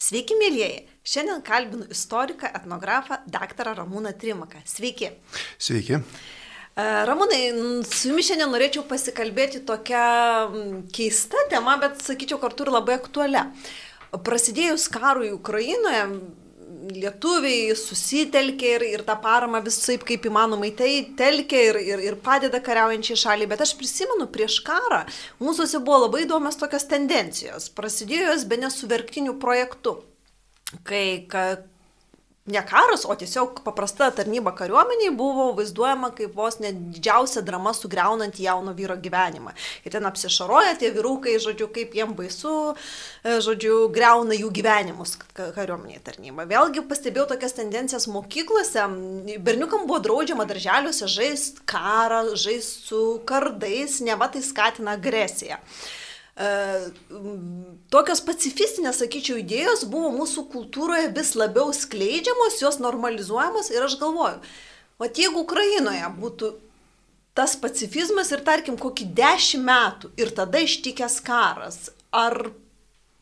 Sveiki, mėlyjeji. Šiandien kalbinu istoriką, etnografą, daktarą Ramūną Trimaką. Sveiki. Sveiki. E, Ramūnai, su jumis šiandien norėčiau pasikalbėti tokia keista tema, bet sakyčiau kartu ir labai aktualia. Prasidėjus karui Ukrainoje, lietuviai susitelkė ir, ir tą paramą visai kaip įmanomai tai telkė ir, ir, ir padeda kariaujančiai šaliai. Bet aš prisimenu, prieš karą mūsųse buvo labai įdomios tokios tendencijos. Prasidėjo jos be nesuverktinių projektų. Kai ka, ne karas, o tiesiog paprasta tarnyba kariuomeniai buvo vaizduojama kaip vos net didžiausia drama sugriaunant jauno vyro gyvenimą. Ir ten apsišaroja tie vyrukai, žodžiu, kaip jiem baisu, e, žodžiu, greuna jų gyvenimus kariuomeniai tarnyba. Vėlgi pastebėjau tokias tendencijas mokyklose. Berniukam buvo draudžiama darželiuose žaisti karą, žaisti su kardais, ne va tai skatina agresiją. E, tokios pacifistinės, sakyčiau, idėjos buvo mūsų kultūroje vis labiau skleidžiamos, jos normalizuojamos ir aš galvoju, o jeigu Ukrainoje būtų tas pacifizmas ir tarkim kokį dešimt metų ir tada ištikęs karas, ar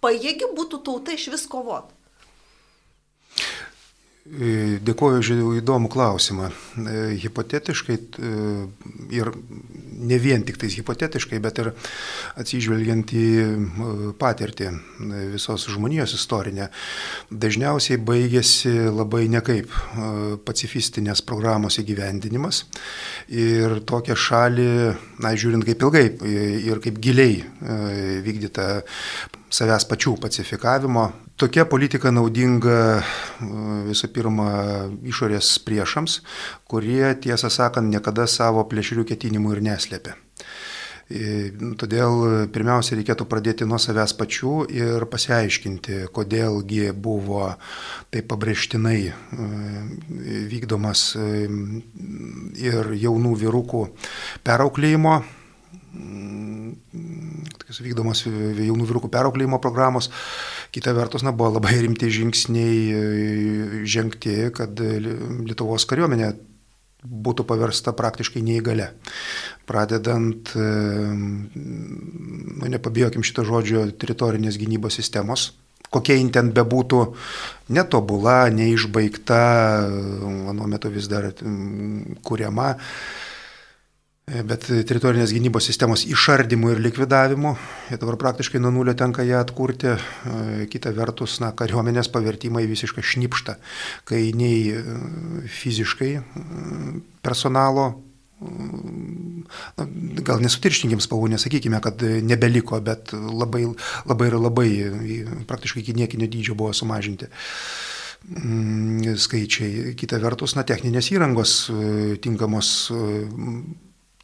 pajėgi būtų tauta iš vis kovoti? E, dėkuoju už įdomų klausimą. E, hipotetiškai ir ne vien tik tais hipotetiškai, bet ir atsižvelgiant į patirtį visos žmonijos istorinę, dažniausiai baigėsi labai nekaip pacifistinės programos įgyvendinimas ir tokią šalį, na, žiūrint kaip ilgai ir kaip giliai vykdyta savęs pačių pacifikavimo. Tokia politika naudinga visų pirma išorės priešams, kurie, tiesą sakant, niekada savo plėšrių ketinimų ir neslėpia. Todėl pirmiausia reikėtų pradėti nuo savęs pačių ir pasiaiškinti, kodėlgi buvo taip pabrėžtinai vykdomas ir jaunų vyrukų perauklėjimo vykdomos jaunų vyrukų perauklėjimo programos. Kita vertus, na, buvo labai rimti žingsniai e, žengti, kad Lietuvos kariuomenė būtų paversta praktiškai neįgale. Pradedant, e, nu, nepabijokim šito žodžio, teritorinės gynybos sistemos, kokia jin ten bebūtų netobula, neišbaigta, mano metu vis dar kuriama. Bet teritorinės gynybos sistemos išardimu ir likvidavimu, ir dabar praktiškai nuo nulio tenka ją atkurti, kita vertus, na, kariuomenės pavertimai visiškai šnipšta, kai nei fiziškai personalo, na, gal nesutirštinkim spalvų, nesakykime, kad nebeliko, bet labai, labai ir labai praktiškai iki niekinio dydžio buvo sumažinti mm, skaičiai. Kita vertus, na, techninės įrangos tinkamos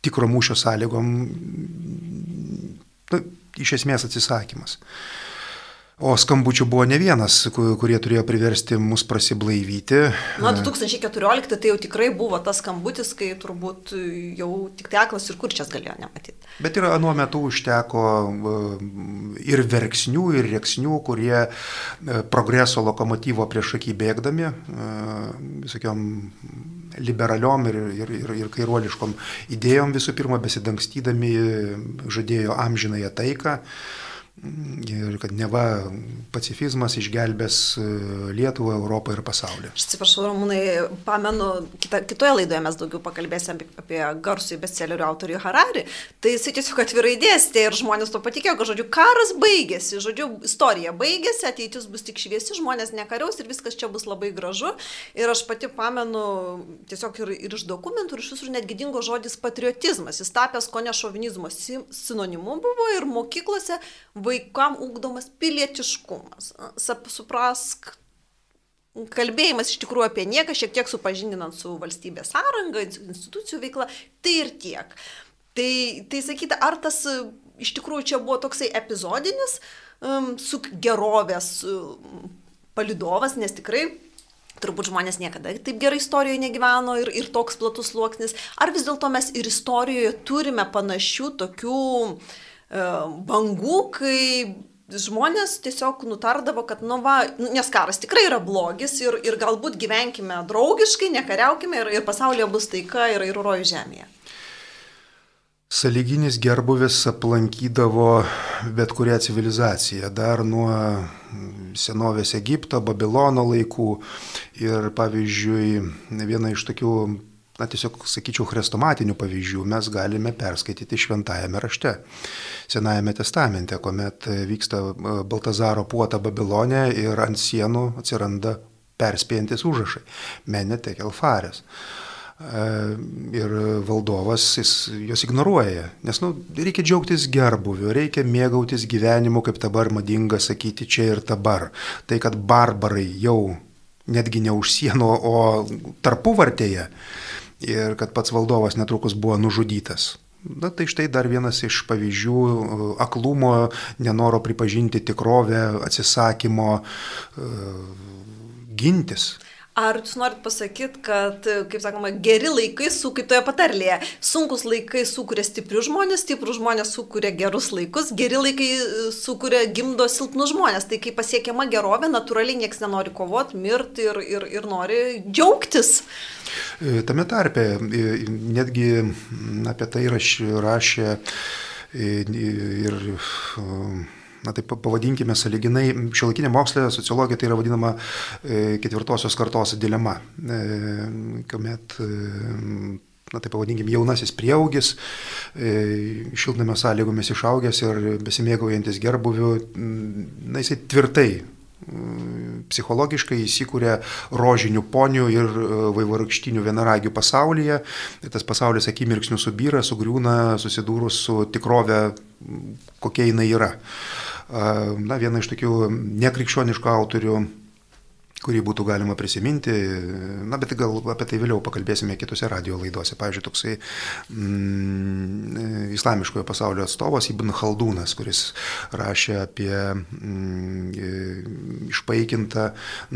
tikro mūšio sąlygom na, iš esmės atsisakymas. O skambučių buvo ne vienas, kurie turėjo priversti mus prasiblaivyti. Na, 2014 tai jau tikrai buvo tas skambutis, kai turbūt jau tik teklas ir kurčias galėjo nematyti. Bet ir anuo metu užteko ir verksnių, ir reksnių, kurie e, progreso lokomotyvo prieš akį bėgdami, e, visokiam liberaliom ir, ir, ir, ir kairuoliškom idėjom visų pirma besidangstydami žadėjo amžinąją taiką ir kad neva pacifizmas išgelbės e, Lietuvą, Europą ir pasaulį. Aš atsiprašau, Ramūnai, pamenu, kita, kitoje laidoje mes daugiau pakalbėsime apie, apie garsų bestsellerių autorių Harari, tai jis tiesiog atvirai dėstė ir žmonės to patikėjo, kad, žodžiu, karas baigėsi, žodžiu, istorija baigėsi, ateitis bus tik šviesi, žmonės nekariaus ir viskas čia bus labai gražu. Ir aš pati pamenu tiesiog ir, ir iš dokumentų, ir iš visur netgi dingo žodis patriotizmas, jis tapęs ko ne šovinizmo sinonimu buvo ir mokyklose vaikam ugdomas pilietiškumas. Suprask, kalbėjimas iš tikrųjų apie nieką, šiek tiek supažindinant su valstybės sąranga, institucijų veikla, tai ir tiek. Tai, tai sakyti, ar tas iš tikrųjų čia buvo toksai epizodinis um, su gerovės um, palidovas, nes tikrai turbūt žmonės niekada taip gerai istorijoje negyveno ir, ir toks platus sluoksnis, ar vis dėlto mes ir istorijoje turime panašių tokių uh, bangų, kai žmonės tiesiog nutardavo, kad, nu va, nu, nes karas tikrai yra blogis ir, ir galbūt gyvenkime draugiškai, nekariaukime ir, ir pasaulyje bus taika ir, ir rojų žemėje. Saliginis gerbuvis aplankydavo bet kurią civilizaciją, dar nuo senovės Egipto, Babilono laikų. Ir pavyzdžiui, viena iš tokių, na tiesiog sakyčiau, chrestomatinių pavyzdžių mes galime perskaityti šventajame rašte, Senajame testamente, kuomet vyksta Baltazaro puota Babilonė ir ant sienų atsiranda perspėjantis užrašai - Menetek Elfarės ir valdovas jis juos ignoruoja. Nes nu, reikia džiaugtis gerbuviu, reikia mėgautis gyvenimu, kaip dabar madinga sakyti čia ir dabar. Tai, kad barbarai jau netgi ne už sienų, o tarpuvartėje ir kad pats valdovas netrukus buvo nužudytas. Na tai štai dar vienas iš pavyzdžių aklumo, nenoro pripažinti tikrovę, atsisakymo uh, gintis. Ar jūs norit pasakyti, kad, kaip sakoma, geri laikai su, kaip toje patarlėje, sunkus laikai sukuria stiprius žmonės, stiprus žmonės sukuria gerus laikus, geri laikai e, sukuria gimdo silpnus žmonės. Tai kai pasiekiama gerovė, natūraliai niekas nenori kovoti, mirti ir, ir, ir nori džiaugtis. E, tame tarpe, e, netgi apie tai rašė ir na taip pavadinkime saliginai, šiuolaikinė mokslė, sociologija tai yra vadinama e, ketvirtosios kartos dilema, e, kuomet e, na tai pavadinkim, jaunasis prieaugis, šiltnamio sąlygomis išaugęs ir besimėgaujantis gerbuviu, na jisai tvirtai psichologiškai įsikūrė rožinių ponių ir vaivorykštinių vienaragių pasaulyje. Tas pasaulis akimirksnių subyra, sugriūna, susidūrus su tikrove, kokia jinai yra na, viena iš tokių nekrikščioniškų autorių kurį būtų galima prisiminti, na, bet gal apie tai vėliau pakalbėsime kitose radio laidose. Pavyzdžiui, toksai mm, islamiškojo pasaulio atstovas Ibn Khaldūnas, kuris rašė apie mm, išpaikintą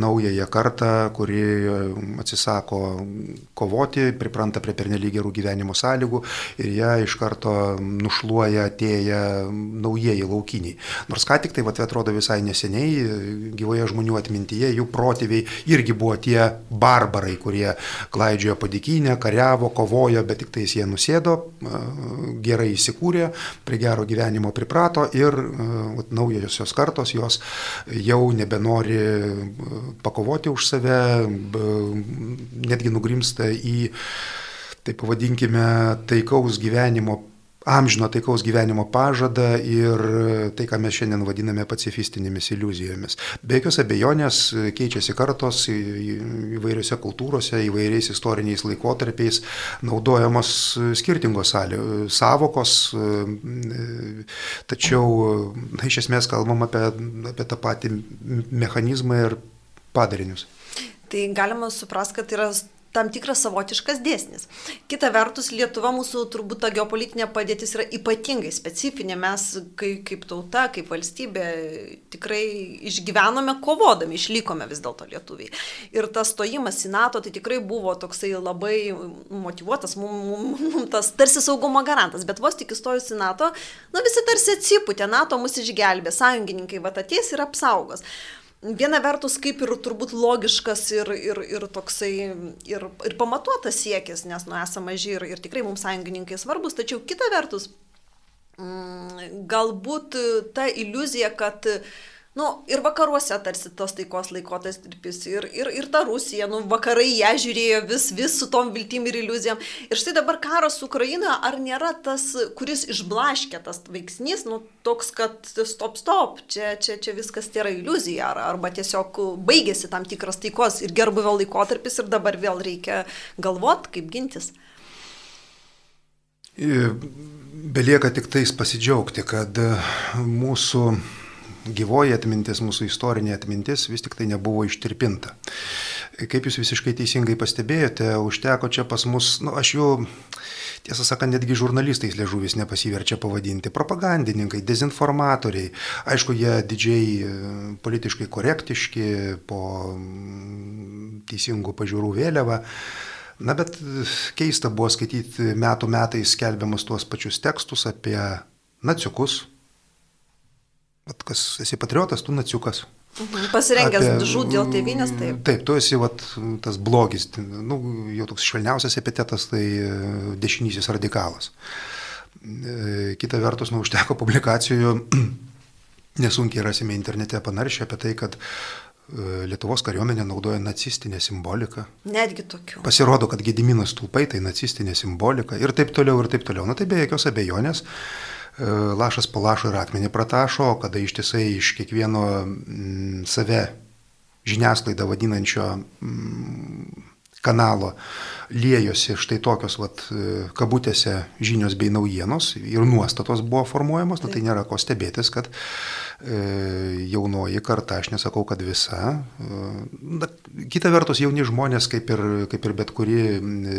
naująją kartą, kuri atsisako kovoti, pripranta prie pernelyg gerų gyvenimo sąlygų ir ją iš karto nušluoja atėję naujieji laukiniai. Nors ką tik tai, va, tai atrodo visai neseniai, gyvoje žmonių atmintyje jų protėviai protėviai irgi buvo tie barbarai, kurie klaidžiojo padėkinę, kariavo, kovojo, bet tik tais jie nusėdo, gerai įsikūrė, prie gero gyvenimo priprato ir naujosios kartos jos jau nebenori pakovoti už save, netgi nugrimsta į, taip pavadinkime, taikaus gyvenimo amžino taikaus gyvenimo pažadą ir tai, ką mes šiandien vadiname pacifistinėmis iliuzijomis. Be jokios abejonės keičiasi kartos įvairiose kultūrose, įvairiais istoriniais laikotarpiais naudojamos skirtingos savokos, tačiau na, iš esmės kalbam apie, apie tą patį mechanizmą ir padarinius. Tai galima suprasti, kad yra tam tikras savotiškas dėsnis. Kita vertus, Lietuva mūsų turbūt ta geopolitinė padėtis yra ypatingai specifinė. Mes kaip, kaip tauta, kaip valstybė tikrai išgyvenome kovodami, išlikome vis dėlto lietuviai. Ir tas stojimas į NATO tai tikrai buvo toksai labai motivuotas, mums mum, tas tarsi saugumo garantas. Bet vos tik įstojus į NATO, na visi tarsi atsipūtė, NATO mus išgelbė, sąjungininkai va ateis ir apsaugos viena vertus kaip ir turbūt logiškas ir, ir, ir toksai ir, ir pamatuotas siekis, nes nu esame maži ir, ir tikrai mums sąjungininkai svarbus, tačiau kita vertus, mm, galbūt ta iliuzija, kad Nu, ir vakaruose tarsi tos taikos laikotarpis, ir, ir, ir ta Rusija, nu, vakarai ją žiūrėjo vis, vis su tom viltim ir iliuzijom. Ir štai dabar karas Ukrainoje, ar nėra tas, kuris išblaškė tas veiksnys, nu, toks, kad stop, stop, čia, čia, čia viskas tai yra iliuzija, ar, arba tiesiog baigėsi tam tikras taikos ir gerbuvio laikotarpis ir dabar vėl reikia galvot, kaip gintis. Belieka tik tais pasidžiaugti, kad mūsų gyvoji atmintis, mūsų istorinė atmintis vis tik tai nebuvo ištirpinta. Kaip jūs visiškai teisingai pastebėjote, užteko čia pas mus, nu, aš jau, tiesą sakant, netgi žurnalistais liežuvis nepasiverčia pavadinti, propagandininkai, dezinformatoriai, aišku, jie didžiai e, politiškai korektiški, po mm, teisingų pažiūrų vėliavą. Na, bet keista buvo skaityti metų metais skelbiamus tuos pačius tekstus apie naciukus, Vat, kas esi patriotas, tu naciukas. Mhm. Pasirengęs apie, žudį dėl tėvynės, taip. Taip, tu esi vat, tas blogis, nu, jau toks švelniausias epitetas, tai e, dešinysis radikalas. kita vertus, nu, užteko publikacijų, nesunkiai rasime internete panaršę apie tai, kad Lietuvos kariuomenė naudoja nacistinę simboliką. Netgi tokių. Pasirodo, kad Gediminas stulpai tai nacistinė simbolika ir taip toliau, ir taip toliau. Na tai be jokios abejonės lašas po lašo ir akmenį pratašo, kada ištisai iš kiekvieno m, save žiniasklaidą vadinančio m, kanalo liejosi štai tokios vat, kabutėse žinios bei naujienos ir nuostatos buvo formuojamos, nu, tai nėra ko stebėtis, kad e, jaunoji karta, aš nesakau, kad visa, e, na, kita vertus jauni žmonės, kaip ir, kaip ir bet kuri e,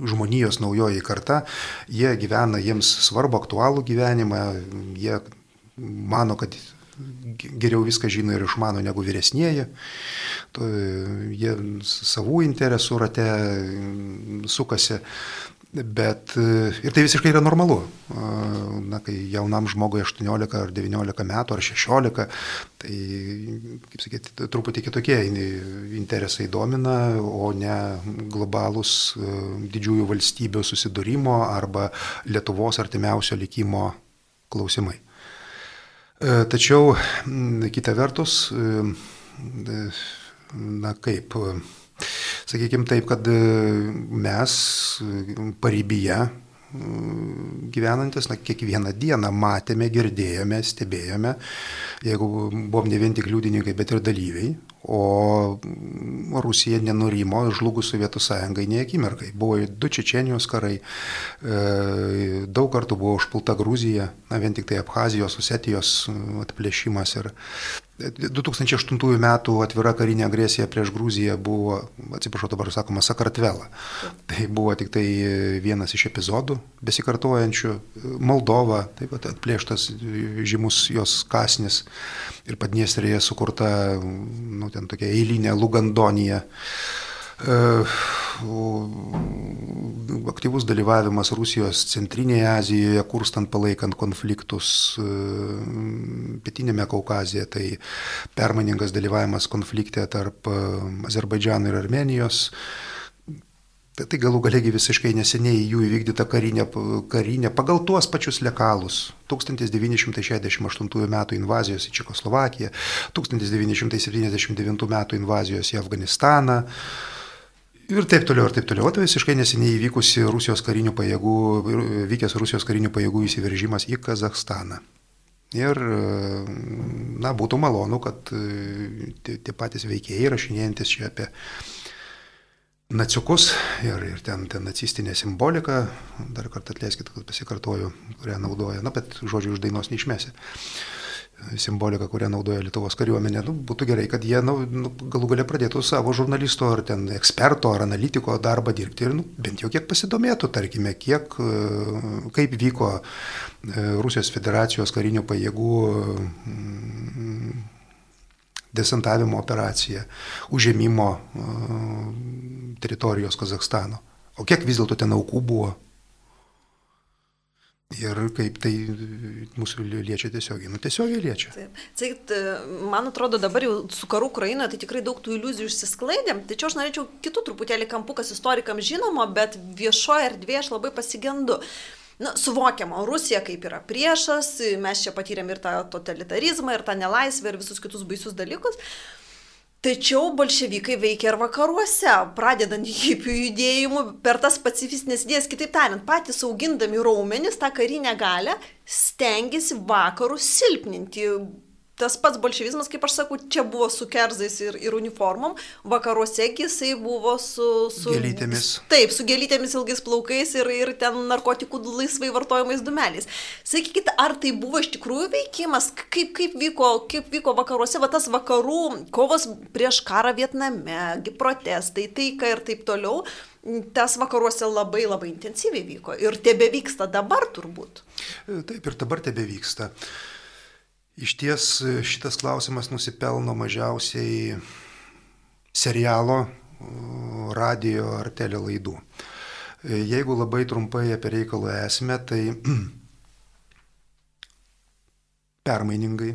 žmonijos naujoji karta, jie gyvena jiems svarbu aktualų gyvenimą, jie mano, kad geriau viską žino ir išmano negu vyresnėji. Jie savų interesų rate sukasi. Bet ir tai visiškai yra normalu. Na, kai jaunam žmogui 18 ar 19 metų ar 16, tai, kaip sakyti, truputį kitokie interesai domina, o ne globalūs didžiųjų valstybių susidūrimo arba Lietuvos artimiausio likimo klausimai. E, tačiau kita vertus, e, na kaip, sakykime taip, kad e, mes parybyje gyvenantis, na, kiekvieną dieną matėme, girdėjome, stebėjome, jeigu buvom ne vien tik liudininkai, bet ir dalyviai, o Rusija nenurimo žlugus Sovietų sąjungai nei akimirkai. Buvo du Čečenijos karai, daug kartų buvo užpulta Gruzija, na vien tik tai Abhazijos, Osetijos atplėšimas ir 2008 metų atvira karinė agresija prieš Gruziją buvo, atsiprašau dabar sakoma, Sakartvela. Tai buvo tik tai vienas iš epizodų besikartojančių. Moldova, taip pat atplėštas žymus jos kasnis ir Padniestrėje sukurta, nu, ten tokia eilinė Lugandonija. Aktyvus dalyvavimas Rusijos centrinėje Azijoje, kurstant palaikant konfliktus pietinėme Kaukazėje, tai permaningas dalyvavimas konflikte tarp Azerbaidžiano ir Armenijos. Tai, tai galų galėgi visiškai neseniai jų įvykdyta karinė, karinė pagal tuos pačius lekalus. 1968 m. invazijos į Čekoslovakiją, 1979 m. invazijos į Afganistaną. Ir taip toliau, ir taip toliau. Tai visiškai neseniai įvykusi Rusijos karinių pajėgų, vykęs Rusijos karinių pajėgų įsiveržimas į Kazahstaną. Ir, na, būtų malonu, kad tie, tie patys veikėjai, rašinėjantis čia apie naciukus ir, ir ten, ten nacistinė simbolika, dar kartą atleiskit, kad pasikartoju, kurią naudoja, na, bet žodžių iš dainos neišmesi. Simbolika, kurią naudoja Lietuvos kariuomenė, nu, būtų gerai, kad jie nu, nu, galų galę pradėtų savo žurnalisto ar ten eksperto ar analitiko darbą dirbti ir nu, bent jau kiek pasidomėtų, tarkime, kiek, kaip vyko Rusijos federacijos karinių pajėgų desantavimo operacija, užėmimo teritorijos Kazakstano. O kiek vis dėlto ten aukų buvo? Ir kaip tai mūsų liečia tiesiogiai. Nu, tiesiogiai liečia. Taip. Tai, man atrodo, dabar jau su karu Ukrainoje tai tikrai daug tų iliuzijų išsisklaidė. Tačiau aš norėčiau kitų truputėlį kampų, kas istorikams žinoma, bet viešoje erdvėje aš labai pasigendu. Na, suvokiama, Rusija kaip yra priešas, mes čia patyrėm ir tą totalitarizmą, ir tą nelaisvę, ir visus kitus baisius dalykus. Tačiau bolševikai veikia ir vakaruose, pradedant hipių judėjimu per tas pacifistinės idėjas, kitaip tariant, patys augindami raumenis tą karinę galę, stengiasi vakarus silpninti, tas pats bolševizmas, kaip aš sakau, čia buvo su kerzais ir, ir uniformom, vakaruose jisai buvo su... su gėlytėmis. Taip, su gėlytėmis ilgais plaukais ir, ir ten narkotikų laisvai vartojamais dumeliais. Sakykit, ar tai buvo iš tikrųjų veikimas, kaip, kaip, vyko, kaip vyko vakaruose, va tas vakarų kovos prieš karą Vietname, protestai, taika ir taip toliau tas vakaruose labai labai intensyviai vyko ir tebe vyksta dabar turbūt. Taip ir dabar tebe vyksta. Iš ties šitas klausimas nusipelno mažiausiai serialo, radio ar telelaidų. Jeigu labai trumpai apie reikalo esmę, tai permainingai,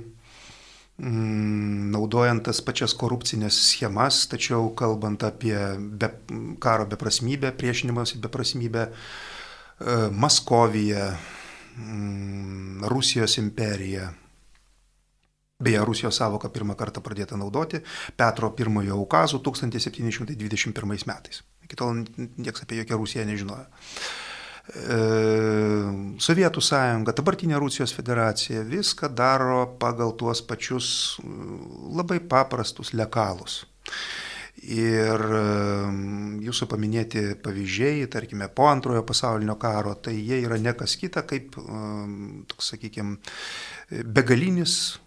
naudojant tas pačias korupcinės schemas, tačiau kalbant apie be, karo beprasmybę, priešinimas beprasmybę, Maskovija, mm, Rusijos imperija. Beje, Rusijos savoka pirmą kartą pradėta naudoti Petro I ukazų 1721 metais. Iki tol niekas apie jokią Rusiją nežinojo. E, Sovietų sąjunga, dabartinė Rusijos federacija viską daro pagal tuos pačius labai paprastus lekalus. Ir jūsų paminėti pavyzdžiai, tarkime, po antrojo pasaulinio karo, tai jie yra nekas kita kaip, toks, sakykime, begalinis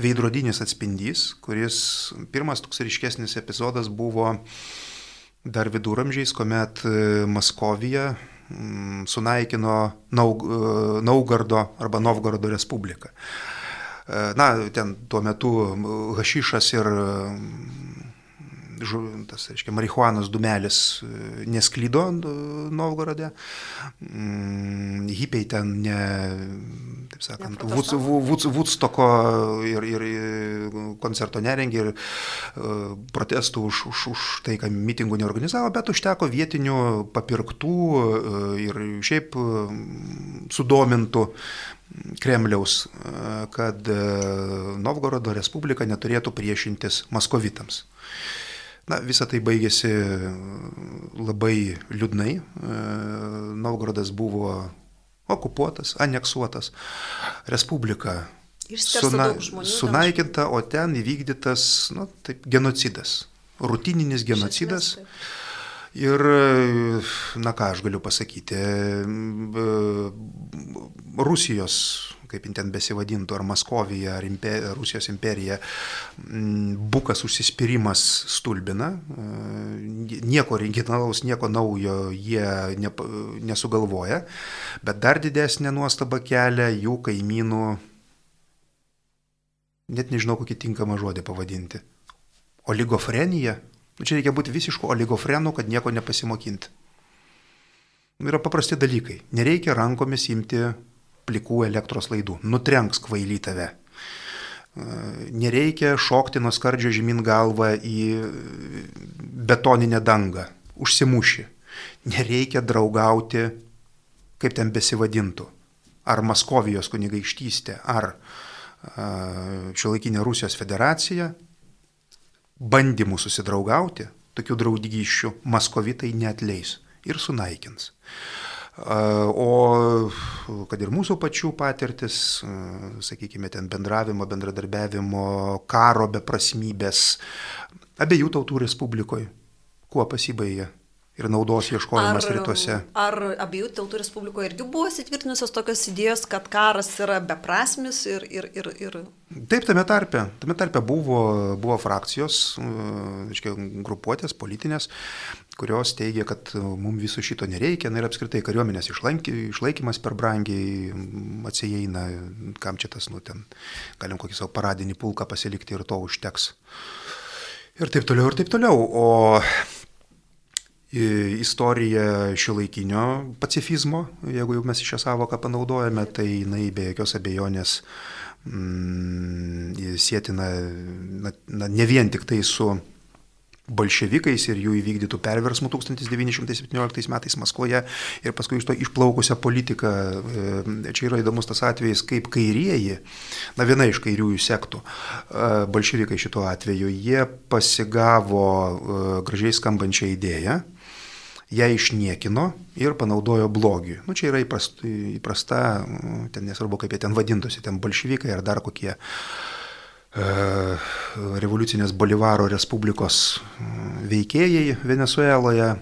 veidrodinis atspindys, kuris pirmas toks ryškesnis epizodas buvo dar viduramžiais, kuomet e, Maskovija sunaikino Naug, e, Naugardo arba Novgorodo Respubliką. E, na, ten tuo metu hašišas ir tas, reiškia, marihuanos dumelis nesklydo Novgorode, mm, hipiai ten ne, taip sakant, Vudstoko ir, ir koncerto nerengė ir protestų už, už, už tai, kad mitingų neorganizavo, bet užteko vietinių papirktų ir šiaip sudomintų Kremliaus, kad Novgorodo Respublika neturėtų priešintis maskovitams. Na, visa tai baigėsi labai liūdnai. Novgorodas buvo okupuotas, aneksuotas, Respublika suna, sunaikinta, o ten įvykdytas nu, taip, genocidas, rutininis genocidas. Esmės, Ir, na ką aš galiu pasakyti, Rusijos, kaip jin ten besivadintų, ar Maskovija, ar imper, Rusijos imperija, bukas užsispyrimas stulbina, nieko originalaus, nieko naujo jie ne, nesugalvoja, bet dar didesnė nuostaba kelia jų kaimynų, net nežinau kokį tinkamą žodį pavadinti, oligofrenija čia reikia būti visišku oligofrenu, kad nieko nepasimokinti. Nu, yra paprasti dalykai. Nereikia rankomis imti plikų elektros laidų. Nutrenks kvaily tave. Nereikia šokti nuo skardžio žemyn galvą į betoninę dangą. Užsimuši. Nereikia draugauti, kaip ten besivadintų. Ar Maskovijos kunigaikštystė, ar šiuolaikinė Rusijos federacija, bandymų susidraugauti, tokių draugyščių maskovitai neatleis ir sunaikins. O kad ir mūsų pačių patirtis, sakykime, ten bendravimo, bendradarbiavimo, karo beprasmybės abiejų tautų respublikoje, kuo pasibaigė ir naudos ieškojimas ar, rytuose. Ar abiejų tautų respublikoje irgi buvo įsitvirtinusios tokios idėjos, kad karas yra beprasmis ir... ir, ir, ir... Taip, tame tarpe. Tame tarpe buvo, buvo frakcijos, reiškia, grupuotės politinės, kurios teigia, kad mums viso šito nereikia, na ir apskritai kariuomenės išlaikymas per brangiai atsieina, kam čia tas, nu, ten galim kokį savo paradinį pulką pasilikti ir to užteks. Ir taip toliau, ir taip toliau. O istorija šiuolaikinio pacifizmo, jeigu jau mes šią savoką panaudojame, tai jinai be jokios abejonės mm, sėtina na, na, ne vien tik tai su bolševikais ir jų įvykdytų perversmų 1917 metais Maskvoje ir paskui iš to išplaukusią politiką. E, čia yra įdomus tas atvejis, kaip kairieji, na viena iš kairiųjų sektų, e, bolševikai šituo atveju, jie pasigavo e, gražiai skambančią idėją ją išniekino ir panaudojo blogiui. Nu, čia yra įprasta, įprasta, ten nesvarbu, kaip jie ten vadintųsi, ten bolševikai ar dar kokie e, revoliucinės Bolivaro Respublikos veikėjai Venezueloje, e,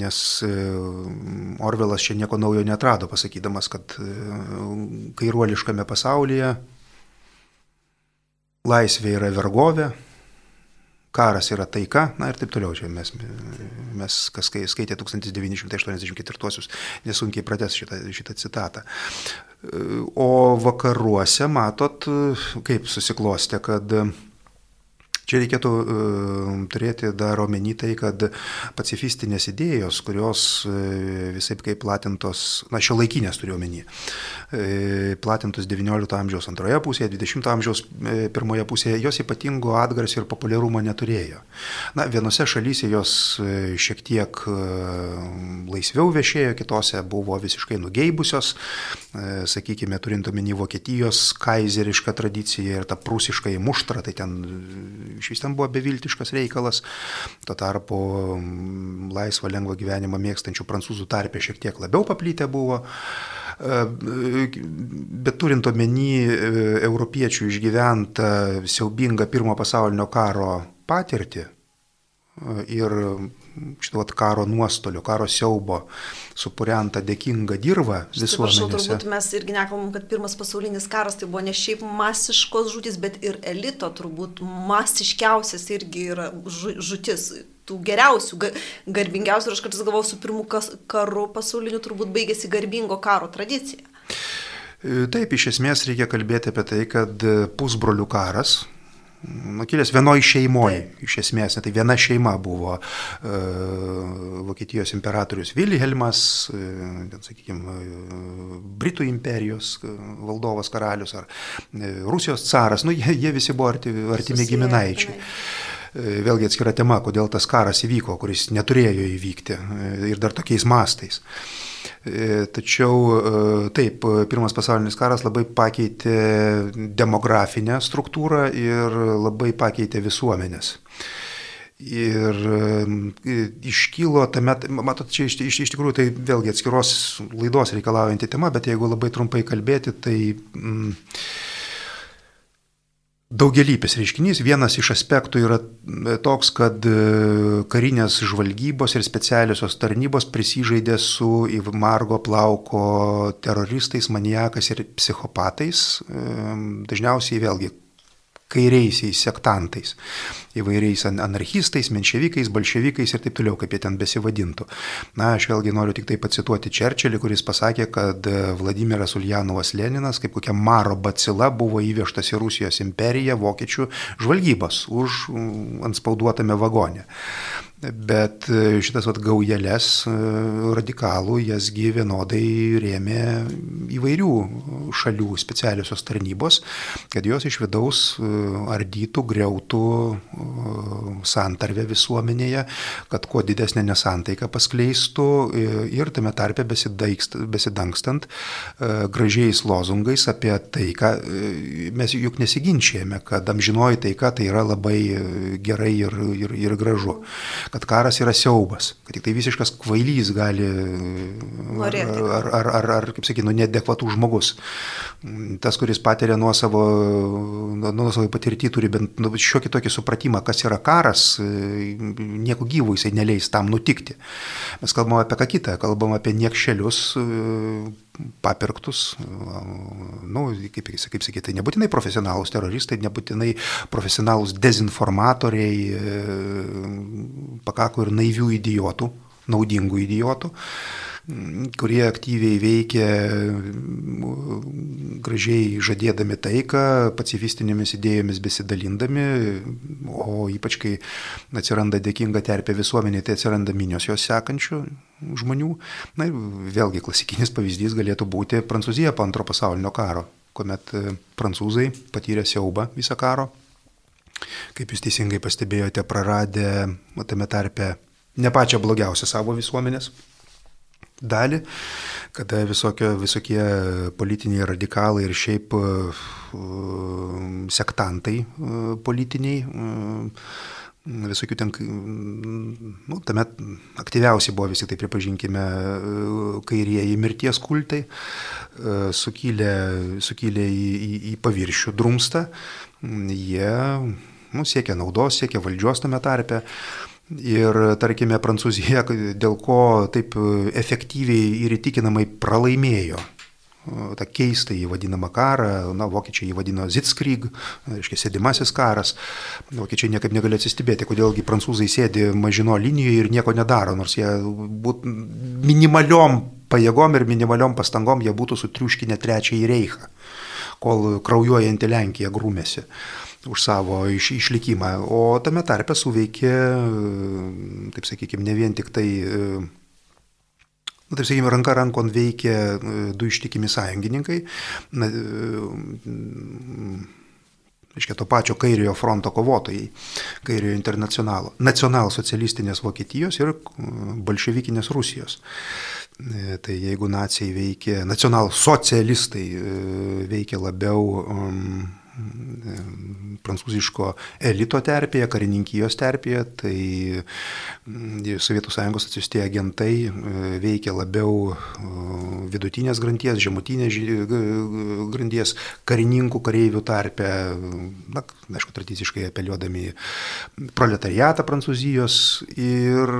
nes e, Orvelas čia nieko naujo netrado, pasakydamas, kad kairuoliškame pasaulyje laisvė yra vergovė, karas yra taika, na ir taip toliau. Čia mes, mes kas skaitė 1984-osius, nesunkiai prates šitą, šitą citatą. O vakaruose matot, kaip susiklostė, kad Čia reikėtų uh, turėti dar omeny tai, kad pacifistinės idėjos, kurios uh, visai kaip platintos, na šio laikinės turiu omeny, uh, platintos XIX amžiaus antroje pusėje, XX amžiaus uh, pirmoje pusėje, jos ypatingo atgarsio ir populiarumo neturėjo. Na, vienose šalyse jos šiek tiek laisviau viešėjo, kitose buvo visiškai nugeibusios, sakykime, turint omeny Vokietijos kaizerišką tradiciją ir tą prūsišką įmuštrą, tai ten iš vis ten buvo beviltiškas reikalas. Tuo tarpu mm, laisvą, lengvą gyvenimą mėgstančių prancūzų tarpė šiek tiek labiau paplytę buvo. E, bet turint omeny e, europiečių išgyventą siaubingą pirmo pasaulinio karo patirtį e, ir šito vat, karo nuostolio, karo siaubo supuriantą dėkingą dirbą visuomenėse. Turbūt mes irgi nekalbam, kad pirmas pasaulinis karas tai buvo ne šiaip masiškos žudys, bet ir elito turbūt masiškiausias irgi yra žutis tų geriausių, garbingiausių ir aš kartais galvoju, su pirmu karu pasauliniu turbūt baigėsi garbingo karo tradicija. Taip, iš esmės reikia kalbėti apie tai, kad pusbrolių karas, nu, kilęs vienoje šeimoje, iš esmės, tai viena šeima buvo e, Vokietijos imperatorius Vilhelmas, e, sakykime, Britų imperijos valdovas karalius ar e, Rusijos caras, nu, jie, jie visi buvo arti, artimi giminaičiai. E, vėlgi atskira tema, kodėl tas karas įvyko, kuris neturėjo įvykti e, ir dar tokiais mastais. E, tačiau e, taip, pirmas pasaulinis karas labai pakeitė demografinę struktūrą ir labai pakeitė visuomenės. Ir e, iškylo tame, matot, čia iš, iš, iš tikrųjų tai vėlgi atskiros laidos reikalaujanti tema, bet jeigu labai trumpai kalbėti, tai... Mm, Daugelypis reiškinys, vienas iš aspektų yra toks, kad e, karinės žvalgybos ir specialiosios tarnybos prisižaidė su Margo plauko teroristais, maniakas ir psichopatais. Dažniausiai vėlgi kairiaisiais sektantais, įvairiais anarchistais, menševikais, bolševikais ir taip toliau, kaip jie ten besivadintų. Na, aš vėlgi noriu tik tai pacituoti Čerčilį, kuris pasakė, kad Vladimiras Uljanovas Leninas kaip kokia maro bacila buvo įvežtas į Rusijos imperiją vokiečių žvalgybos už ant spauduotame vagone. Bet e, šitas vat, gaujelės e, radikalų jasgi vienodai rėmė įvairių šalių specialiosios tarnybos, kad jos iš vidaus e, ardytų, greutų santarvę visuomenėje, kad kuo didesnė nesantaika paskleistų ir tame tarpe besidangstant gražiais lozungais apie taiką. Mes juk nesiginčijame, kad amžinoji taika tai yra labai gerai ir, ir, ir gražu kad karas yra siaubas, kad tik tai visiškas kvailys gali, Norėti. ar, ar, ar, ar kaip sakyti, nu, nedekvatų žmogus. Tas, kuris patiria nuo savo, nuo savo patirtį, turi bent nu, šiokį tokį supratimą, kas yra karas, nieko gyvo jisai neleis tam nutikti. Mes kalbame apie ką kitą, kalbame apie niekšelius, papirktus, nu, kaip, kaip sakyti, tai nebūtinai profesionalūs teroristai, nebūtinai profesionalūs dezinformatoriai, e, pakako ir naivių idiotų, naudingų idiotų kurie aktyviai veikia, gražiai žadėdami taiką, pacifistinėmis idėjomis besidalindami, o ypač kai atsiranda dėkinga terpė visuomenė, tai atsiranda minios jos sekančių žmonių. Na ir vėlgi klasikinis pavyzdys galėtų būti Prancūzija po antro pasaulinio karo, kuomet e, prancūzai patyrė siaubą visą karo. Kaip jūs teisingai pastebėjote, praradę tame tarpe ne pačią blogiausią savo visuomenės dalį, kada visokio, visokie politiniai radikalai ir šiaip uh, sektantai uh, politiniai uh, visokių ten, nu, tame aktyviausiai buvo visi tai pripažinkime kairieji mirties kultai, sukylę, sukylę į, į, į paviršių drumstą, jie nu, siekia naudos, siekia valdžios tame tarpe. Ir tarkime, Prancūzija, dėl ko taip efektyviai ir įtikinamai pralaimėjo tą keistą įvadinamą karą, na, vokiečiai jį vadino Zitzkrieg, reiškia sėdimasis karas, vokiečiai niekaip negali atsistebėti, kodėlgi prancūzai sėdi mažino linijoje ir nieko nedaro, nors jie būt minimaliom pajėgom ir minimaliom pastangom jie būtų sutriuškinę trečiąjį reichą, kol kraujuojanti Lenkija grūmėsi. Už savo iš, išlikimą. O tame tarpe suveikė, taip sakykime, ne vien tik tai Na, taip sakykime, ranka rankon veikia du ištikimi sąjungininkai. Na, reiškia, to pačio kairiojo fronto kovotojai, kairiojo internacionalo, nacionalsocialistinės Vokietijos ir bolševikinės Rusijos. E, tai jeigu nacijai veikia, nacionalsocialistai e, veikia labiau um, prancūziško elito terpėje, karininkijos terpėje, tai mm, Sovietų Sąjungos atsiusti agentai e, veikia labiau vidutinės grandies, žemutinės grandies, karininkų, kareivių tarpę, na, aišku, tradiciškai apeliuodami proletariatą Prancūzijos ir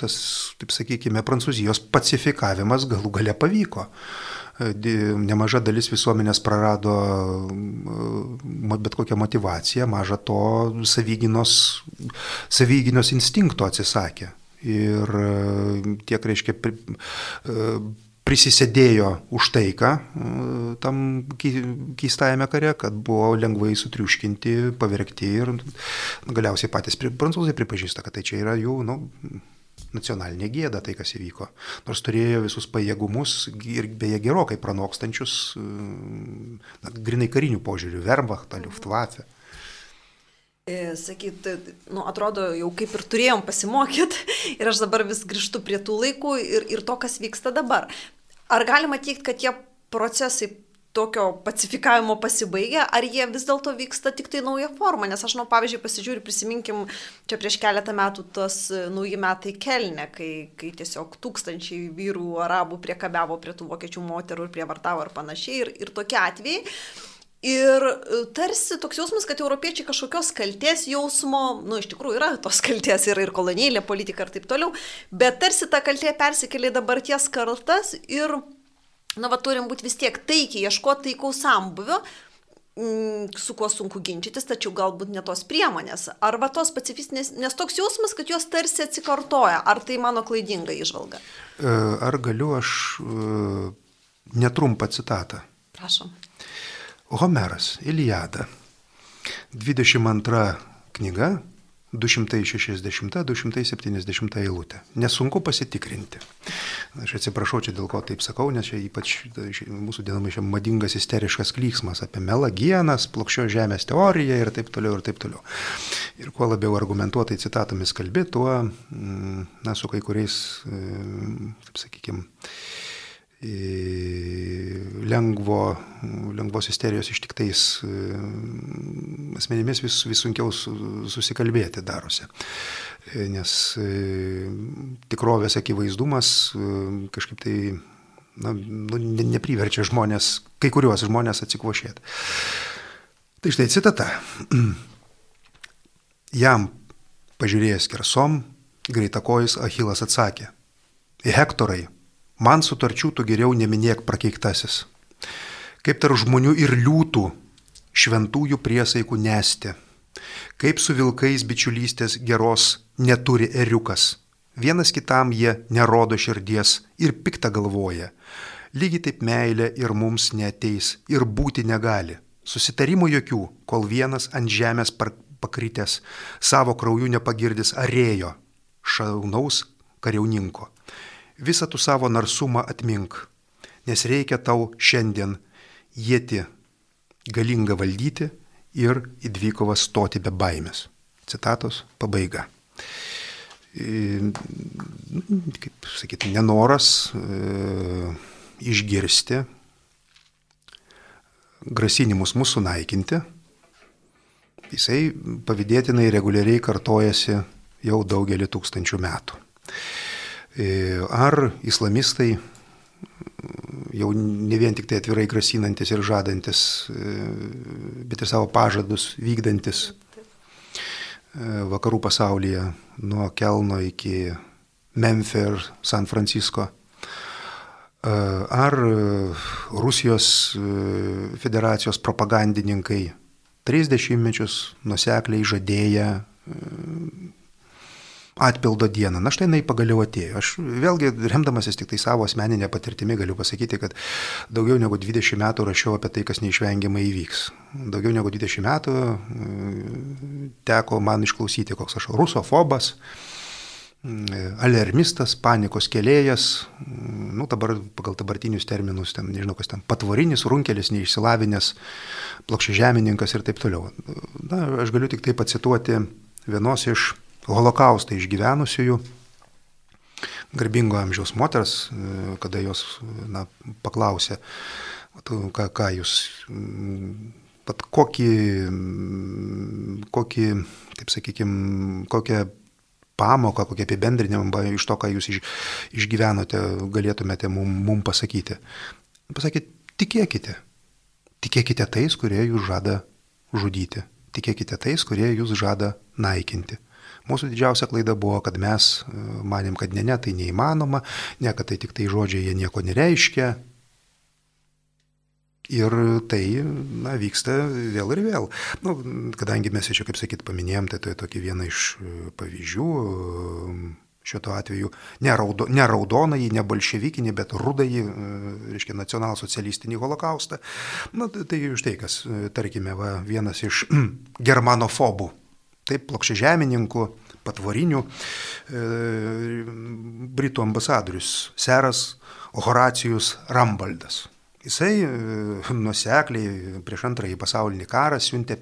tas, taip sakykime, Prancūzijos pacifikavimas galų gale pavyko nemaža dalis visuomenės prarado bet kokią motivaciją, maža to savyginos, savyginos instinkto atsisakė. Ir tiek, reiškia, prisisėdėjo už taiką tam keistajame kare, kad buvo lengvai sutriuškinti, pavergti ir galiausiai patys prancūzai pripažįsta, kad tai čia yra jų, nu, nacionalinė gėda tai, kas įvyko. Nors turėjo visus pajėgumus ir beje gerokai pranokstančius, na, grinai karinių požiūrių, Verbachtą, Luftwaffe. E, sakyt, nu, atrodo, jau kaip ir turėjom pasimokyti ir aš dabar vis grįžtu prie tų laikų ir, ir to, kas vyksta dabar. Ar galima teikti, kad tie procesai tokio pacifikavimo pasibaigia, ar jie vis dėlto vyksta tik tai nauja forma, nes aš, nu, pavyzdžiui, pasižiūriu, prisiminkim, čia prieš keletą metų tos e, nauji metai kelne, kai, kai tiesiog tūkstančiai vyrų arabų priekabiavo prie tų vokiečių moterų ir prievartavo ir panašiai, ir, ir tokie atvejai. Ir e, tarsi toks jausmas, kad europiečiai kažkokios kalties jausmo, nu iš tikrųjų yra tos kalties ir, ir kolonėlė politika ir taip toliau, bet tarsi ta kaltė persikėlė dabarties kartas ir na, va, turim būti vis tiek taikiai, ieškoti taikaus sambuvio, mm, su kuo sunku ginčytis, tačiau galbūt ne tos priemonės. Ar va tos pacifistinės, nes toks jausmas, kad jos tarsi atsikartoja, ar tai mano klaidinga išvalga? E, ar galiu aš e, netrumpą citatą? Prašom. Homeras, Iliada, 22 knyga, 260-270 eilutė. Nesunku pasitikrinti. Aš atsiprašau čia dėl ko taip sakau, nes čia ypač mūsų dienomis čia madingas isteriškas klyksmas apie melagienas, plokščio žemės teoriją ir taip toliau ir taip toliau. Ir kuo labiau argumentuotai citatomis kalbė, tuo, mm, na, su kai kuriais, e, taip sakykime, lengvo, lengvos isterijos ištiktais asmenimis vis, vis sunkiau susikalbėti darosi. Nes tikrovės akivaizdumas kažkaip tai na, nu, nepriverčia žmonės, kai kuriuos žmonės atsikvošėti. Tai štai citata. Jam pažiūrėjęs kersom, greitakojus Achilas atsakė. Hektorai, Man sutarčių tu geriau neminėk prakeiktasis. Kaip tarp žmonių ir liūtų šventųjų priesaikų nesti. Kaip su vilkais bičiulystės geros neturi eriukas. Vienas kitam jie nerodo širdies ir piktą galvoja. Lygiai taip meilė ir mums neteis ir būti negali. Susitarimų jokių, kol vienas ant žemės pakritęs savo krauju nepagirdis arėjo šaunaus kariauninko visą tu savo narsumą atmink, nes reikia tau šiandien jėti galingą valdyti ir į dvikovą stoti be baimės. Citatos pabaiga. Kaip sakyti, nenoras e, išgirsti grasinimus mūsų naikinti, jisai pavydėtinai reguliariai kartojasi jau daugelį tūkstančių metų. Ar islamistai, jau ne vien tik tai atvirai grasinantis ir žadantis, bet ir savo pažadus vykdantis vakarų pasaulyje nuo Kelno iki Memphio ir San Francisco. Ar Rusijos federacijos propagandininkai 30 mečius nusekliai žadėję atpildo dieną. Na štai jinai pagaliau atėjo. Aš vėlgi, remdamasis tik tai savo asmeninę patirtimį, galiu pasakyti, kad daugiau negu 20 metų rašiau apie tai, kas neišvengiamai įvyks. daugiau negu 20 metų teko man išklausyti, koks aš rusofobas, alermistas, panikos kelėjas, nu dabar pagal dabartinius terminus, ten nežinau kas ten, patvorinis, runkelis, neišsilavinęs, plokščiažemininkas ir taip toliau. Na, aš galiu tik tai pacituoti vienos iš holokaustą išgyvenusiųjų, garbingo amžiaus moters, kada jos na, paklausė, ką, ką jūs, pat kokį, kokį, taip sakykime, kokią pamoką, kokią apibendrinimą iš to, ką jūs iš, išgyvenote, galėtumėte mum, mum pasakyti. Pasakyti, tikėkite. Tikėkite tais, kurie jūs žada žudyti. Tikėkite tais, kurie jūs žada naikinti. Mūsų didžiausia klaida buvo, kad mes manėm, kad ne, ne, tai neįmanoma, ne, kad tai tik tai žodžiai, jie nieko nereiškia, Ir tai na, vyksta vėl ir vėl. Nu, kadangi mes čia, kaip sakyt, paminėjom, tai tai tokia viena iš e, pavyzdžių. Šito atveju ne, raudo, ne raudonąjį, ne bolševikinį, bet rudąjį, e, reiškia, nacionalsocialistinį holokaustą. Na, tai, tai štai kas, e, tarkime, va, vienas iš germanofobų, taip, plokščiažemininkų, patvorinių, e, Britų ambasadorius, seras Horacijus Rambaldas. Jisai e, nusekliai prieš antrąjį pasaulinį karą siuntė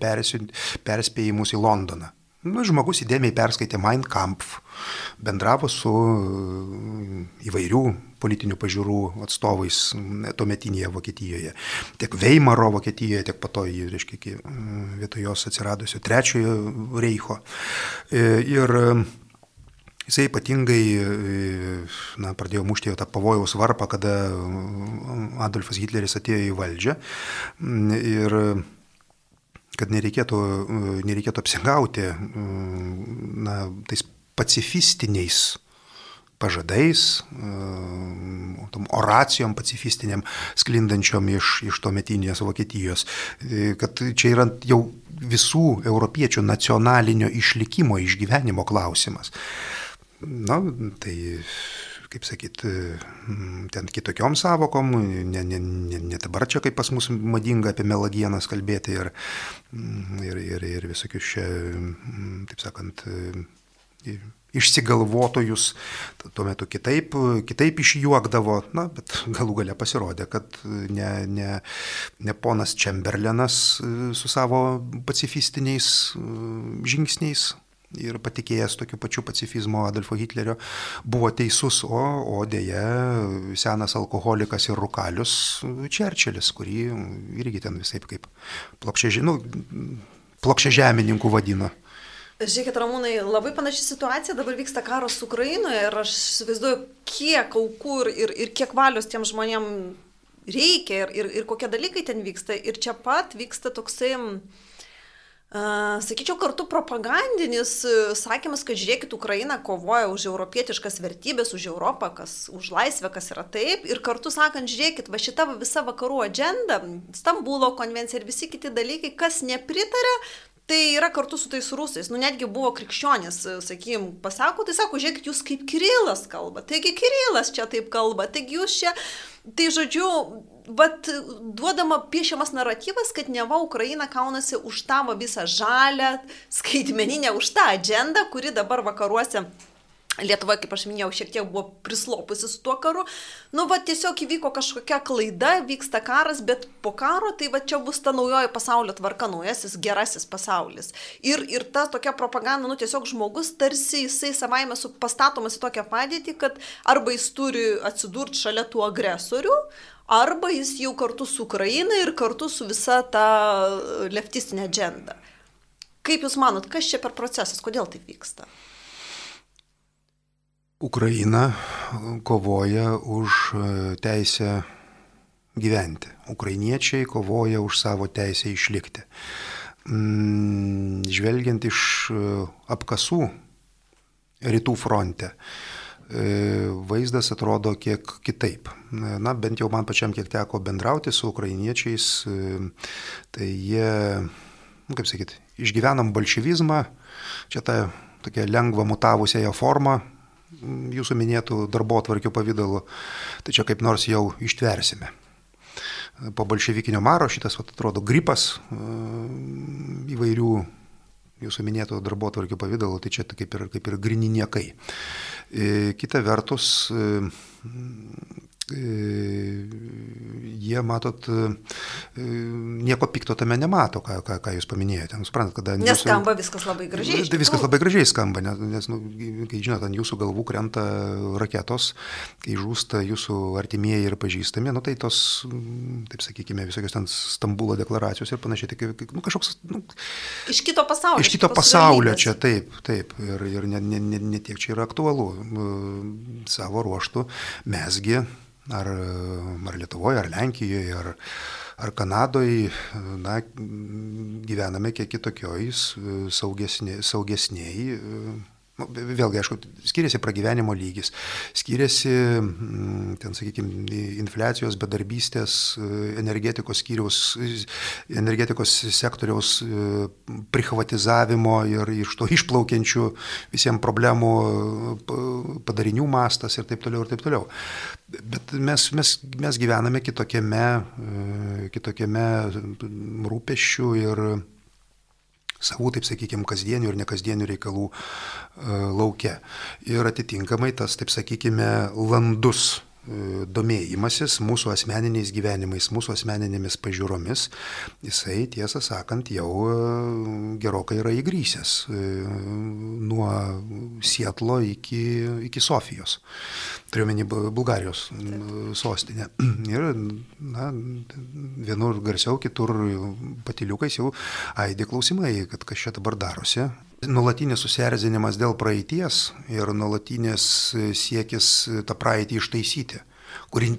perspėjimus į Londoną. Nu, žmogus įdėmiai perskaitė Mein Kampf, bendravo su e, įvairių politinių pažiūrų atstovais tuometinėje Vokietijoje. Tiek Veimaro Vokietijoje, tiek po to, reiškia, vietoj jos atsiradusio trečiojo reicho. E, ir Jisai ypatingai na, pradėjo mušti jau tą pavojaus varpą, kada Adolfas Hitleris atėjo į valdžią ir kad nereikėtų, nereikėtų apsigauti na, tais pacifistiniais pažadais, tom oracijom pacifistiniam sklindančiom iš, iš to metinės Vokietijos, kad čia yra jau visų europiečių nacionalinio išlikimo, išgyvenimo klausimas. Na, tai, kaip sakyt, ten kitokiom savokom, ne, ne, ne, ne dabar čia kaip pas mus madinga apie melagienas kalbėti ir, ir, ir, ir visokius čia, taip sakant, išsigalvotojus, tuo metu kitaip, kitaip išjuokdavo, na, bet galų gale pasirodė, kad ne, ne, ne ponas Čemberlenas su savo pacifistiniais žingsniais ir patikėjęs tokiu pačiu pacifizmo Adolfo Hitlerio, buvo teisus, o, o dėja senas alkoholikas ir rukalius Čerčilis, kurį irgi ten visai kaip plokščia, nu, plokščia žemininkų vadino. Žiūrėkit, Ramūnai, labai panaši situacija, dabar vyksta karas Ukrainoje ir aš įsivaizduoju, kiek aukų ir, ir, ir kiek valios tiem žmonėm reikia ir, ir, ir kokie dalykai ten vyksta. Ir čia pat vyksta toksai... Sakyčiau, kartu propagandinis sakymas, kad žiūrėkit, Ukraina kovoja už europietiškas vertybės, už Europą, kas, už laisvę, kas yra taip. Ir kartu sakant, žiūrėkit, va šita visa vakarų agenda, Stambulo konvencija ir visi kiti dalykai, kas nepritarė, Tai yra kartu su tais rusais, nu netgi buvo krikščionis, sakykim, pasako, tai sako, žiūrėkit, jūs kaip Kirilas kalba, taigi Kirilas čia taip kalba, taigi jūs čia, tai žodžiu, vat, duodama piešiamas naratyvas, kad neva Ukraina kaunasi už tą visą žalę, skaitmeninę, už tą agendą, kuri dabar vakaruose Lietuva, kaip aš minėjau, šiek tiek buvo prislopusi su tuo karu. Nu, va, tiesiog įvyko kažkokia klaida, vyksta karas, bet po karo tai va čia bus ta naujoji pasaulio tvarka, naujasis gerasis pasaulis. Ir, ir ta tokia propaganda, nu, tiesiog žmogus tarsi jisai savaime pastatomas į tokią padėtį, kad arba jis turi atsidurti šalia tų agresorių, arba jis jau kartu su Ukraina ir kartu su visa ta leftistinė agenda. Kaip Jūs manot, kas čia per procesas, kodėl tai vyksta? Ukraina kovoja už e, teisę gyventi. Ukrainiečiai kovoja už savo teisę išlikti. Mm, žvelgiant iš e, apkasų rytų fronte, e, vaizdas atrodo kiek kitaip. Na, bent jau man pačiam kiek teko bendrauti su ukrainiečiais, tai jie, nu, kaip sakyti, išgyvenam bolševizmą, čia ta tokia lengva mutavusiąją formą, jūsų minėtų darbo atvarkių pavydalu, tai čia kaip nors jau ištversime. po bolševikinio maro šitas, vat, atrodo, gripas įvairių jūsų minėto darbo tvarkių pavydalo, tai čia kaip ir, kaip ir grini niekai. Kita vertus, jie, matot, nieko pikto tame nemato, ką, ką, ką jūs paminėjote. Nu, suprantat, kada... Nes jūsų, skamba viskas labai gražiai. Tai viskas labai gražiai skamba, nes, nes nu, kai žinot, ant jūsų galvų krenta raketos, kai žūsta jūsų artimieji ir pažįstami, nu, tai tos, taip sakykime, visokios ten Stambulo deklaracijos ir panašiai, tai nu, kažkoks... Nu, iš kito pasaulio. Iš kito pasaulio čia, taip, taip. Ir, ir ne, ne, ne, ne tiek čia yra aktualu. Savo ruoštų mesgi ar, ar Lietuvoje, ar Lenkijoje, ar, ar Kanadoje, na, gyvename kiek kitokioj, saugesniai, saugesniai Nu, vėlgi, aišku, skiriasi pragyvenimo lygis, skiriasi, mm, ten, sakykime, infliacijos, bedarbystės, energetikos skyriaus, energetikos sektoriaus e, privatizavimo ir iš to išplaukiančių visiems problemų padarinių mastas ir taip toliau ir taip toliau. Bet mes, mes, mes gyvename kitokiame, e, kitokiame rūpeščių ir savų, taip sakykime, kasdienių ir nekasdienių reikalų e, laukia. Ir atitinkamai tas, taip sakykime, landus domėjimasis mūsų asmeniniais gyvenimais, mūsų asmeninėmis pažiūromis, jisai, tiesą sakant, jau e, gerokai yra įgrysęs nuo Sietlo iki, iki Sofijos turiuomenį Bulgarijos sostinę. Ir na, vienur garsiau, kitur patiliukais jau aidi klausimai, kad kas čia dabar darosi. Nulatinis susierzinimas dėl praeities ir nulatinis siekis tą praeitį ištaisyti, kuri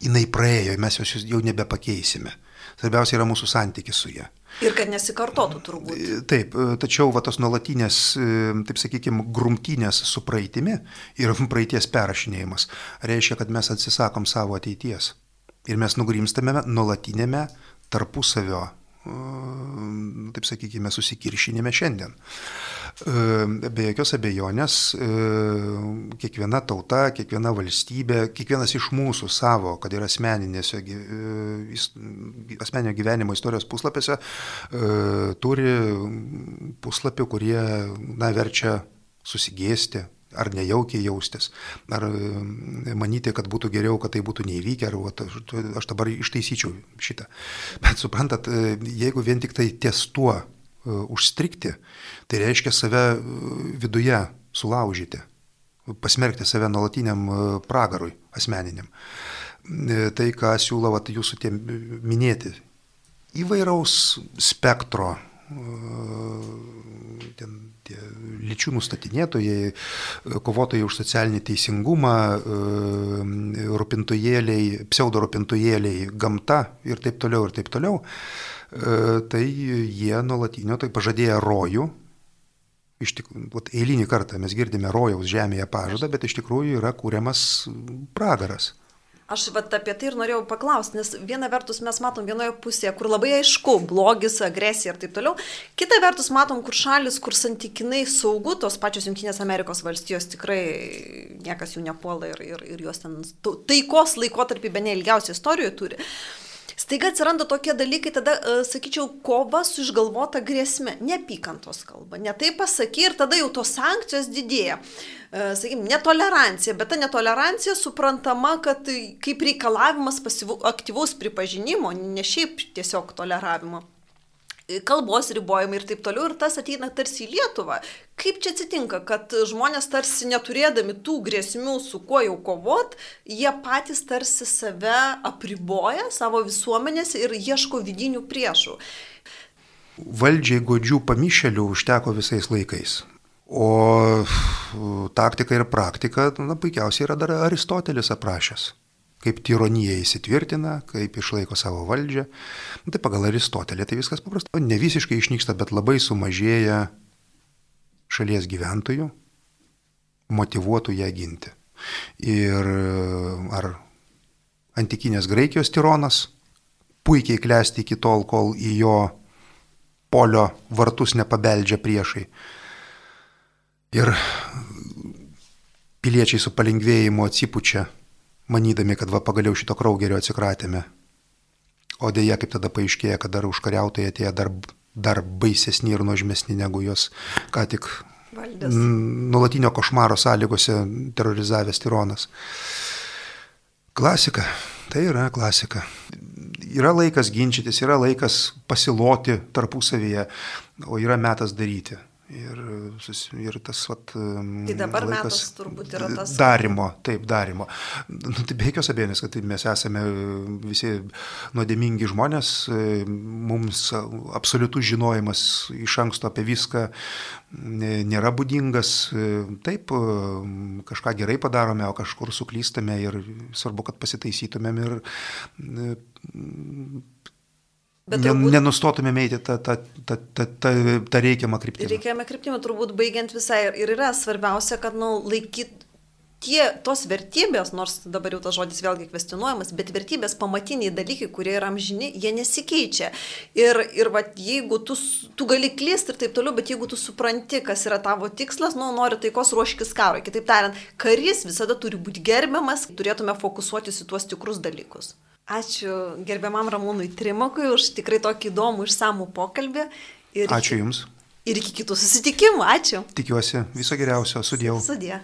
jinai praėjo, mes jos jau nebepakeisime. Svarbiausia yra mūsų santykis su ją. Ir kad nesikartotų turbūt. E, taip, e, tačiau va tos nuolatinės, e, taip sakykime, grumtynės su praeitimi ir praeities perrašinėjimas reiškia, kad mes atsisakom savo ateities. Ir mes nugrimstame nuolatinėme tarpusavio taip sakykime, susikiršinime šiandien. Be jokios abejonės, kiekviena tauta, kiekviena valstybė, kiekvienas iš mūsų savo, kad ir asmeninio gyvenimo istorijos puslapiuose, turi puslapių, kurie na, verčia susigėsti, ar nejaukiai jaustis, ar e, manyti, kad būtų geriau, kad tai būtų neįvykę, ar vat, aš dabar ištaisyčiau šitą. Bet suprantat, e, jeigu vien tik tai ties tuo uh, užstrikti, tai reiškia save viduje sulaužyti, pasmerkti save nuolatiniam pragarui asmeniniam. Tai, ką siūlo vat, jūsų tie minėti, įvairaus spektro ten tie lyčių nustatinėtojai, kovotojai už socialinį teisingumą, e, rūpintojėliai, pseudo rūpintojėliai, gamta ir taip toliau ir taip toliau, e, tai jie nuolatinio tai pažadėję rojų. Iš tikrųjų, eilinį kartą mes girdime rojaus žemėje pažadą, bet iš tikrųjų yra kūriamas pragaras. Aš vat apie tai ir norėjau paklausti, nes viena vertus mes matom vienoje pusėje, kur labai aišku, blogis, agresija ir taip toliau. Kita vertus matom, kur šalis, kur santykinai saugu, tos pačios Junktinės Amerikos valstijos tikrai niekas jų nepuola ir, ir, ir jos ten taikos laikotarpį be neilgiausiai istorijoje turi. Staiga atsiranda tokie dalykai, tada, uh, sakyčiau, kova su išgalvota grėsme, neapykantos kalba, ne tai pasaky ir tada jau tos sankcijos didėja. Uh, Sakykime, netolerancija, bet ta netolerancija suprantama, kad kaip reikalavimas pasyvų, aktyvaus pripažinimo, ne šiaip tiesiog toleravimo kalbos ribojimai ir taip toliau, ir tas ateina tarsi į Lietuvą. Kaip čia atsitinka, kad žmonės tarsi neturėdami tų grėsmių, su kuo jau kovot, jie patys tarsi save apriboja savo visuomenės ir ieško vidinių priešų. Valdžiai godžių pamišelių užteko visais laikais. O taktika ir praktika, na, puikiausiai yra dar Aristotelis aprašęs kaip tironija įsitvirtina, kaip išlaiko savo valdžią. Nu, tai pagal Aristotelį tai viskas paprasta. Ne visiškai išnyksta, bet labai sumažėja šalies gyventojų, motivuotų ją ginti. Ir ar antikinės Graikijos tironas puikiai klesti iki tol, kol į jo polio vartus nepabeldžia priešai. Ir piliečiai su palengvėjimu atsipučia manydami, kad va pagaliau šito kraugerio atsikratėme. O dėja, kaip tada paaiškėja, kad dar užkariautojai atėjo dar, dar baisesni ir nuožmesni negu jos ką tik Valdės. nulatinio košmaro sąlygose terorizavęs tironas. Klasika. Tai yra klasika. Yra laikas ginčytis, yra laikas pasiloti tarpusavyje, o yra metas daryti. Ir, ir tas vat, Tai dabar metas turbūt yra tas- Darimo, taip, darimo. Nu, tai be jokios abejonės, kad mes esame visi nuodėmingi žmonės, mums absoliutus žinojimas iš anksto apie viską nė- nėra būdingas. Taip, kažką gerai padarome, o kažkur suklystame ir svarbu, kad pasitaisytumėm ir Bet turbūt- nenustotumėm eiti tą, tą, tą, tą, tą, tą reikiamą kryptimį. Reikiame kryptimį turbūt baigiant visai ir- yra svarbiausia, kad nu, laikyt tie, tos vertybės, nors dabar jau tas žodis vėlgi kvestionuojamas, bet vertybės pamatiniai dalykai, kurie yra amžini, jie nesikeičia. Ir, ir va, jeigu tu, tu gali klysti ir taip toliau, bet jeigu tu supranti, kas yra tavo tikslas, nu, nori taikos ruoškis karui. Kitaip tariant, karys visada turi būti gerbiamas, turėtume fokusuotis į tuos tikrus dalykus. Ačiū gerbiamam Ramūnui Trimakui už tikrai tokį įdomų išsamų pokalbį. Ir Ačiū Jums. Ir iki kitų susitikimų. Ačiū. Tikiuosi viso geriausio. Sudėjau. Sudė.